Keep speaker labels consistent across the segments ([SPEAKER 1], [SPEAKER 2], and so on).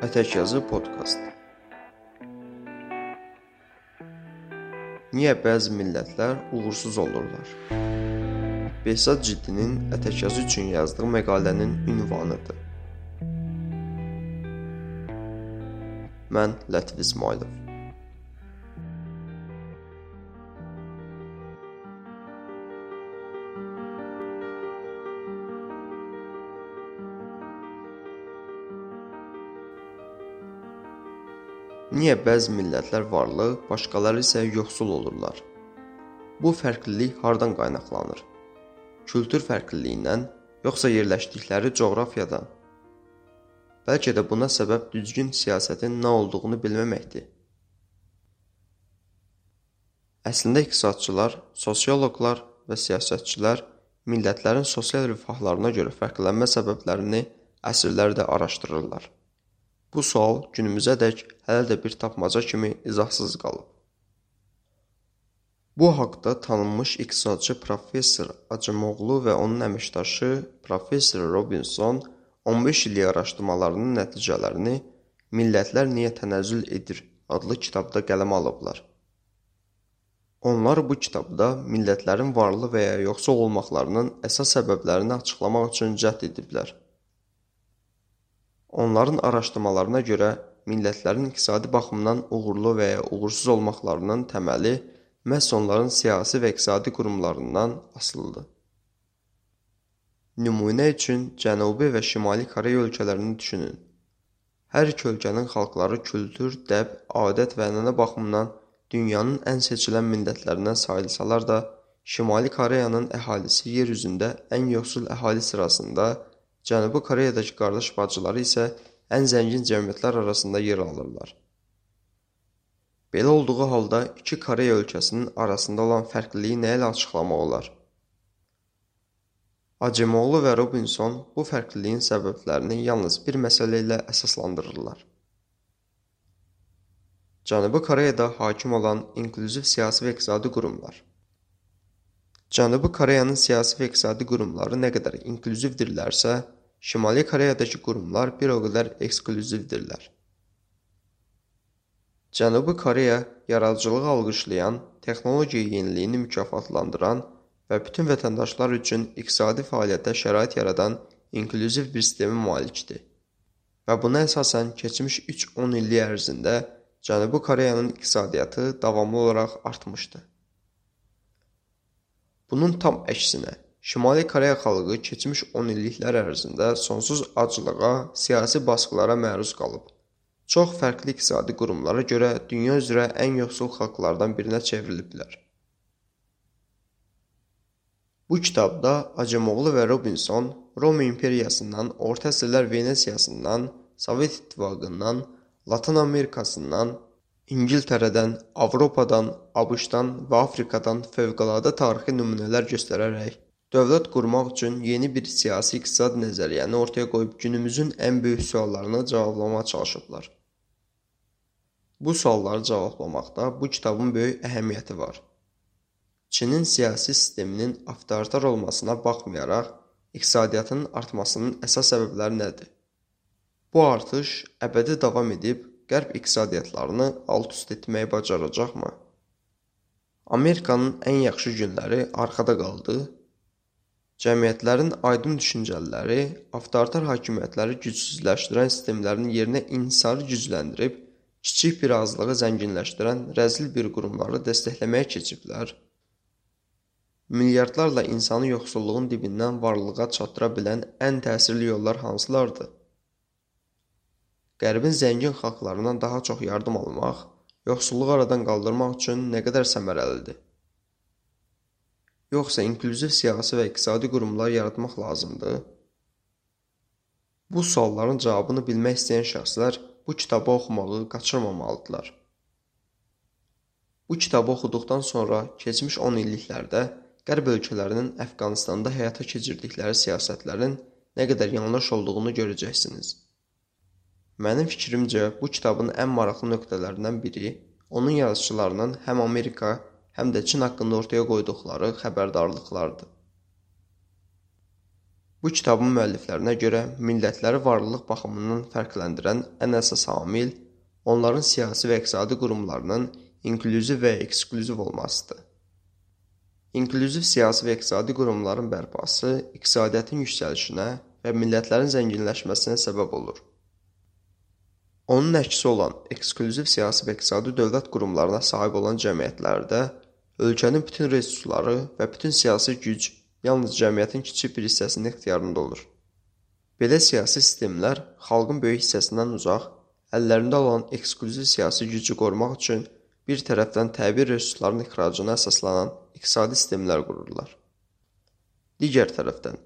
[SPEAKER 1] Ətək yazı podkast. Niyə bəzi millətlər uğursuz olurlar? Behzad Ciddinin ətək yazı üçün yazdığı məqalənin ünvanıdır. Mən Lətif İsmailov. Niyə bəzi millətlər varlı, başqaları isə yoxsul olurlar? Bu fərqlilik hardan qaynaqlanır? Kültür fərqliliyindən, yoxsa yerləşdikləri coğrafiyadan? Bəlkə də buna səbəb düzgün siyasətin nə olduğunu bilməməkdir. Əslində iqtisadçılar, sosioloqlar və siyasətçilər millətlərin sosial rifahlarına görə fərqlənmə səbəblərini əsrlərdə araşdırırlar. Bu sual günümüzədək hələ də bir tapmaca kimi izahsız qalıb. Bu haqda tanınmış iqtisadçı professor Acımoğlu və onun əməkdaşı professor Robinson 15 illik araşdırmalarının nəticələrini Millətlər niyə tənəzzül edir adlı kitabda qələmə alıblar. Onlar bu kitabda millətlərin varlı və ya yoxsul olmaqlarının əsas səbəblərini açıqlamaq üçün cəhd ediblər. Onların araşdırmalarına görə millətlərin iqtisadi baxımdan uğurlu və ya uğursuz olmaqlarının təməli məhz onların siyasi və iqtisadi qurumlarından asılıdır. Nümunə üçün Cənubi və Şimali Koreya ölkələrini düşünün. Hər iki ölkənin xalqları kültür, dəb, adət və ənənə baxımından dünyanın ən seçilən millətlərindən sayılsalar da, Şimali Koreyanın əhalisi yer üzündə ən yoxsul əhali sırasında Cənubi Koreyadakı qardaş bacıları isə ən zəngin cəmiyyətlər arasında yer alırlar. Belə olduğu halda iki Koreya ölkəsinin arasında olan fərqliliyi nə ilə açıqlamaq olar? Acemoğlu və Robinson bu fərqliliyin səbəblərini yalnız bir məsələ ilə əsaslandırırlar. Cənubi Koreyada hakim olan inklüziv siyasi və iqtisadi qurumlar. Cənubi Koreyanın siyasi və iqtisadi qurumları nə qədər inklüzivdirlərsə, Şimali Koreyadakı qurumlar bir o qədər eksklüzivdirlər. Cənubi Koreya yaradıcılığı alqışlayan, texnologiya yeniliyini mükafatlandıran və bütün vətəndaşlar üçün iqtisadi fəaliyyətə şərait yaradan inklüziv bir sistemə malikdir. Və buna əsasən keçmiş 3-10 illik ərzində Cənubi Koreyanın iqtisadiyyatı davamlı olaraq artmışdı. Bunun tam əksinə, Şimali Koreya xalqı keçmiş 10 illiklər ərzində sonsuz aclığa, siyasi basqılara məruz qalıb. Çox fərqli iqtisadi qurumlara görə dünya üzrə ən yoxsul xalqlardan birinə çevriliblər. Bu kitabda Acemoğlu və Robinson Roma imperiyasından, Orta əsrlər Venesiyasından, Sovet İttifaqından, Latın Amerikasından, İngiltərədən, Avropadan, ABŞ-dan və Afrikadan fövqəladə tarixi nümunələr göstərərək dövlət qurmaq üçün yeni bir siyasi-iqtisad nəzəriyyəni ortaya qoyub günümüzün ən böyük suallarını cavablamağa çalışıblar. Bu sualları cavablamaqda bu kitabın böyük əhəmiyyəti var. Çinin siyasi sisteminin avtoritar olmasına baxmayaraq, iqtisadiyyatının artmasının əsas səbəbləri nədir? Bu artış əbədi davam edib qərb iqtisadiyyatlarını alt-üst etməyi bacaracaqmı? Amerikanın ən yaxşı günləri arxada qaldı. Cəmiyyətlərin aydın düşüncəliləri avtoritar hakimiyyətləri gücsüzləşdirən sistemlərin yerinə inhisarı gücləndirib, kiçik bir azlığı zənginləşdirən rəzil bir qurumları dəstəkləməyə keçiblər. Milyardlarla insanı yoxsulluğun dibindən varlığa çatdıra bilən ən təsirli yollar hansılardır? Qərbin zəngin xalqlarından daha çox yardım almaq, yoxsulluğu aradan qaldırmaq üçün nə qədər səmərəlidir? Yoxsa inklüziv siyasi və iqtisadi qurumlar yaratmaq lazımdır? Bu sualların cavabını bilmək istəyən şəxslər bu kitabı oxumağı qaçırmamalıdırlar. Bu kitabı oxuduqdan sonra keçmiş 10 illiklərdə Qərb ölkələrinin Əfqanistanda həyata keçirdikləri siyasətlərin nə qədər yanlış olduğunu görəcəksiniz. Mənim fikrimcə, bu kitabın ən maraqlı nöqtələrindən biri onun yazıçılarının həm Amerika, həm də Çin haqqında ortaya qoyduqları xəbərdarlıqlardır. Bu kitabın müəlliflərinə görə millətləri varlıq baxımından fərqləndirən ən əsas amil onların siyasi və iqtisadi qurumlarının inklüziv və eksklüziv olmasıdır. İnklüziv siyasi və iqtisadi qurumların bərpası iqtisadiyyatın yüksəlişinə və millətlərin zənginləşməsinə səbəb olur. Onun əksi olan eksklüziv siyasi və iqtisadi dövlət qurumlarına sahib olan cəmiyyətlərdə ölkənin bütün resursları və bütün siyasi güc yalnız cəmiyyətin kiçik bir hissəsinin ixtiyarında olur. Belə siyasi sistemlər xalqın böyük hissəsindən uzaq, əllərində olan eksklüziv siyasi gücü qorumaq üçün bir tərəfdən təbii resursların ixracına əsaslanan iqtisadi sistemlər qururlar. Digər tərəfdən,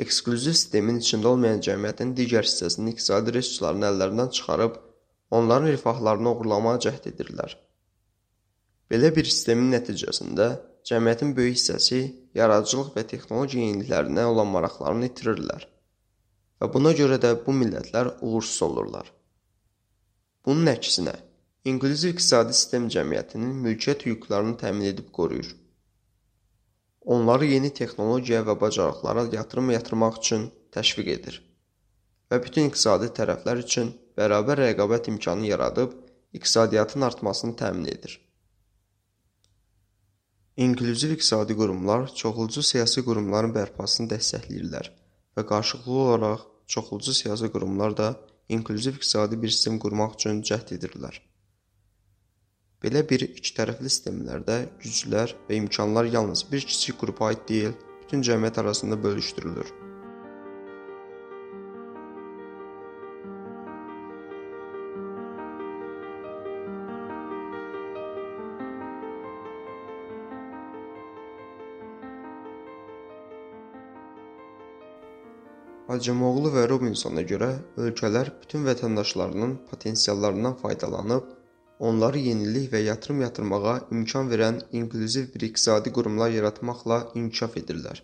[SPEAKER 1] eksklüziv sistemin içində olmayan cəmiyyətin digər hissəsinin iqtisadi resurslarını əllərindən çıxarıb, onların rifahlarını oğurlamağa cəhd edirlər. Belə bir sistemin nəticəsində cəmiyyətin böyük hissəsi yaradıcılıq və texnologiya yeniliklərinə olan maraqlarını itirirlər və buna görə də bu millətlər uğursuz olurlar. Bunun əksinə, İnklüziv iqtisadi sistem cəmiyyətinin mülkiyyət hüquqlarını təmin edib qoruyur. Onları yeni texnologiya və bacarıqlara yatırım yatırmaq üçün təşviq edir və bütün iqtisadi tərəflər üçün bərabər rəqabət imkanı yaradıb iqtisadiyyatın artmasını təmin edir. İnklüziv iqtisadi qurumlar çoxlucu siyasi qurumların bərpasını dəstəkləyirlər və qarşılıqlı olaraq çoxlucu siyasi qurumlar da inklüziv iqtisadi bir sistem qurmaq üçün cəhd edirlər. Belə bir ikitərəfli sistemlərdə güclər və imkanlar yalnız bir kiçik qrupa aid deyil, bütün cəmiyyət arasında bölüşdürülür. Hacımoğlu və Robinsona görə ölkələr bütün vətəndaşlarının potensiallarından faydalanıb onları yenilik və yatırım yatırmağa imkan verən inklüziv bir iqtisadi qurumlar yaratmaqla inkişaf edirlər.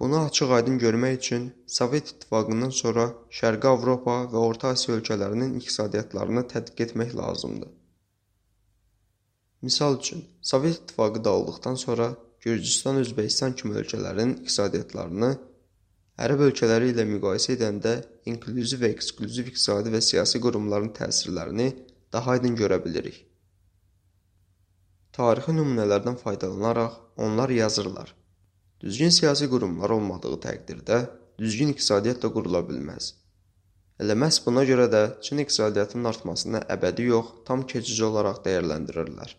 [SPEAKER 1] Bunu açıq-aydın görmək üçün Sovet İttifaqından sonra Şərqi Avropa və Orta Asiya ölkələrinin iqtisadiyyatlarını tədqiq etmək lazımdır. Misal üçün, Sovet İttifaqı dağıldıqdan sonra Gürcüstan, Özbəkistan kimi ölkələrin iqtisadiyyatlarını Ərəb ölkələri ilə müqayisə edəndə inklüziv və eksklüziv iqtisadi və siyasi qurumların təsirlərini daha aydın görə bilirik. Tarixi nümunələrdən faydalanaraq onlar yazırlar. Düzgün siyasi qurumlar olmadığı təqdirdə düzgün iqtisadiyyat da qurula bilməz. Elə məhz buna görə də Çin iqtisadiyyatının artmasını əbədi yox, tam keçici olaraq dəyərləndirirlər.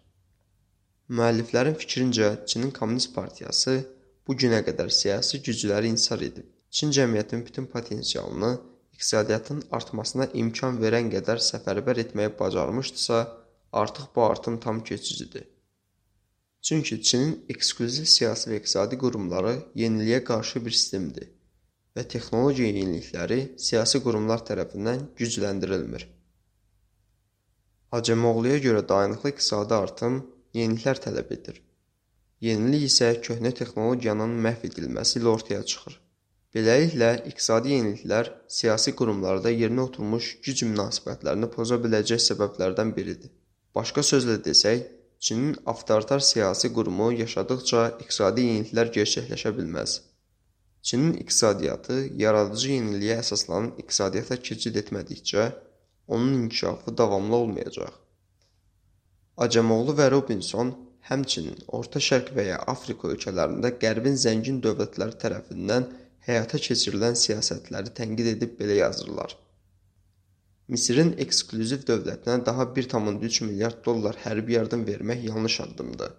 [SPEAKER 1] Müəlliflərin fikrincə, Çinin Kommunist Partiyası bu günə qədər siyasi gücləri insar edib. Çin cəmiyyətinin bütün potensialını iqtisadiyyatın artmasına imkan verən qədər səfərbər etməyi bacarmışdısa, artıq bu artım tam keçicidir. Çünki Çinin eksklüziv siyasi və iqtisadi qurumları yeniliyə qarşı bir sistemdir və texnologiya yenilikləri siyasi qurumlar tərəfindən gücləndirilmir. Hacemoğluya görə dayanıqlı iqtisadi artım yeniliklər tələb edir. Yenilik isə köhnə texnologiyanın məhv edilməsi ilə ortaya çıxır. Beləliklə, iqtisadi yeniliklər siyasi qurumlarda yerinə oturmuş güc münasibətlərini poza biləcək səbəblərdən biridir. Başqa sözlə desək, Çinin avtoritar siyasi qurumu yaşadıqca iqtisadi yeniliklər gerçəkləşə bilməz. Çinin iqtisadiyyatı yaradıcı yeniliyə əsaslanan iqtisadiyyata keçid etmədikcə, onun inkişafı davamlı olmayacaq. Acemoğlu və Robinson həmçinin Orta Şərq və ya Afrika ölkələrində Qərbin zəngin dövlətləri tərəfindən həyata keçirilən siyasətləri tənqid edib belə yazırlar. Misirin eksklüziv dövlətinə daha 1,3 milyard dollar hərbi yardım vermək yanlış addımdır.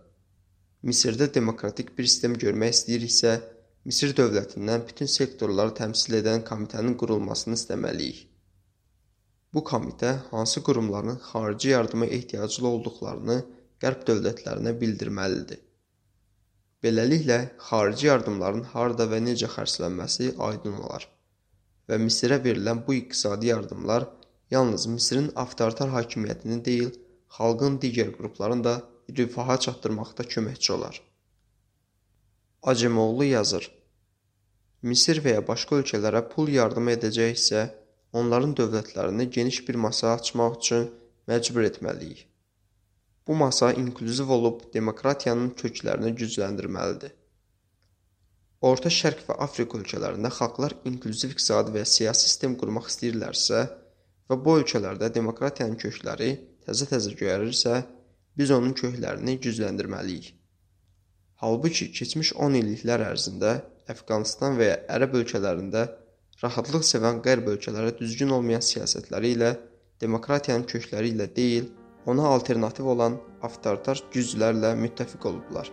[SPEAKER 1] Misirdə demokratik bir sistem görmək istəyiriksə, Misir dövlətindən bütün sektorları təmsil edən komitənin qurulmasını istəməliyik. Bu komitə hansı qurumların xarici yardıma ehtiyaclı olduqlarını qərb dövlətlərinə bildirməlidir. Beləliklə, xarici yardımların harda və necə xərclənməsi aydın olar və Misirə verilən bu iqtisadi yardımlar yalnız Misirin avtoritar hakimiyyətini deyil, xalqın digər qruplarını da rifaha çatdırmaqda köməkçi olar. Acemoğlu yazır. Misir və ya başqa ölkələrə pul yardımı edəcəksə, onların dövlətlərini geniş bir masa açmaq üçün məcbur etməliyik. Bu masa inklüziv olub demokratiyanın köklərini gücləndirməlidir. Orta Şərq və Afrika ölkələrində xalqlar inklüziv iqtisadi və siyasi sistem qurmaq istəyirlərsə və bu ölkələrdə demokratiyanın kökləri təzə-təzə göyərirsə, biz onun köklərini gücləndirməliyik. Halbuki keçmiş 10 illiklər ərzində Əfqanıstan və ya Ərəb ölkələrində rahatlıq sevən qərb ölkələrə düzgün olmayan siyasətləri ilə demokratiyanın kökləri ilə deyil, ona alternativ olan avtoritar güclərlə müttəfiq olublar.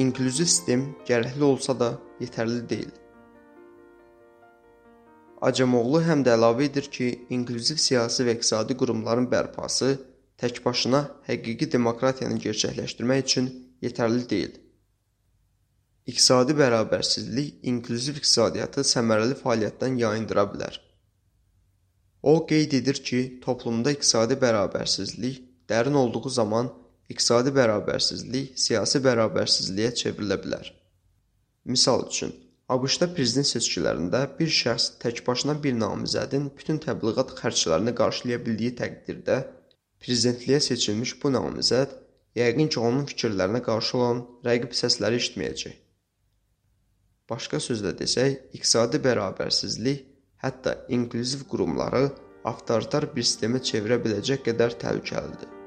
[SPEAKER 1] İnklüziv sistem gərəkli olsa da yetərli deyil. Acemoğlu həm də əlavə edir ki, inklüziv siyasi və iqtisadi qurumların bərpası təkbaşına həqiqi demokratiyanı gerçəkləşdirmək üçün yetərli deyil. İqtisadi bərabərsizlik inklüziv iqtisadiyyatı səmərəli fəaliyyətdən yayındıra bilər. O qeyd edir ki, toplumda iqtisadi bərabərsizlik dərin olduğu zaman İqtisadi bərabərsizlik siyasi bərabərsizliyə çevrilə bilər. Misal üçün, ABŞ-da prezident seçkilərində bir şəxs təkbaşına bir namizədin bütün təbliğat xərclərini qarşılaya bildiyi təqdirdə prezidentliyə seçilmiş bu namizəd yəqin ki, onun fikirlərinə qarşı olan rəqib səsləri eşitməyəcək. Başqa sözlə desək, iqtisadi bərabərsizlik hətta inklüziv qurumları avtoritar bir sistemə çevirə biləcək qədər təhlükəlidir.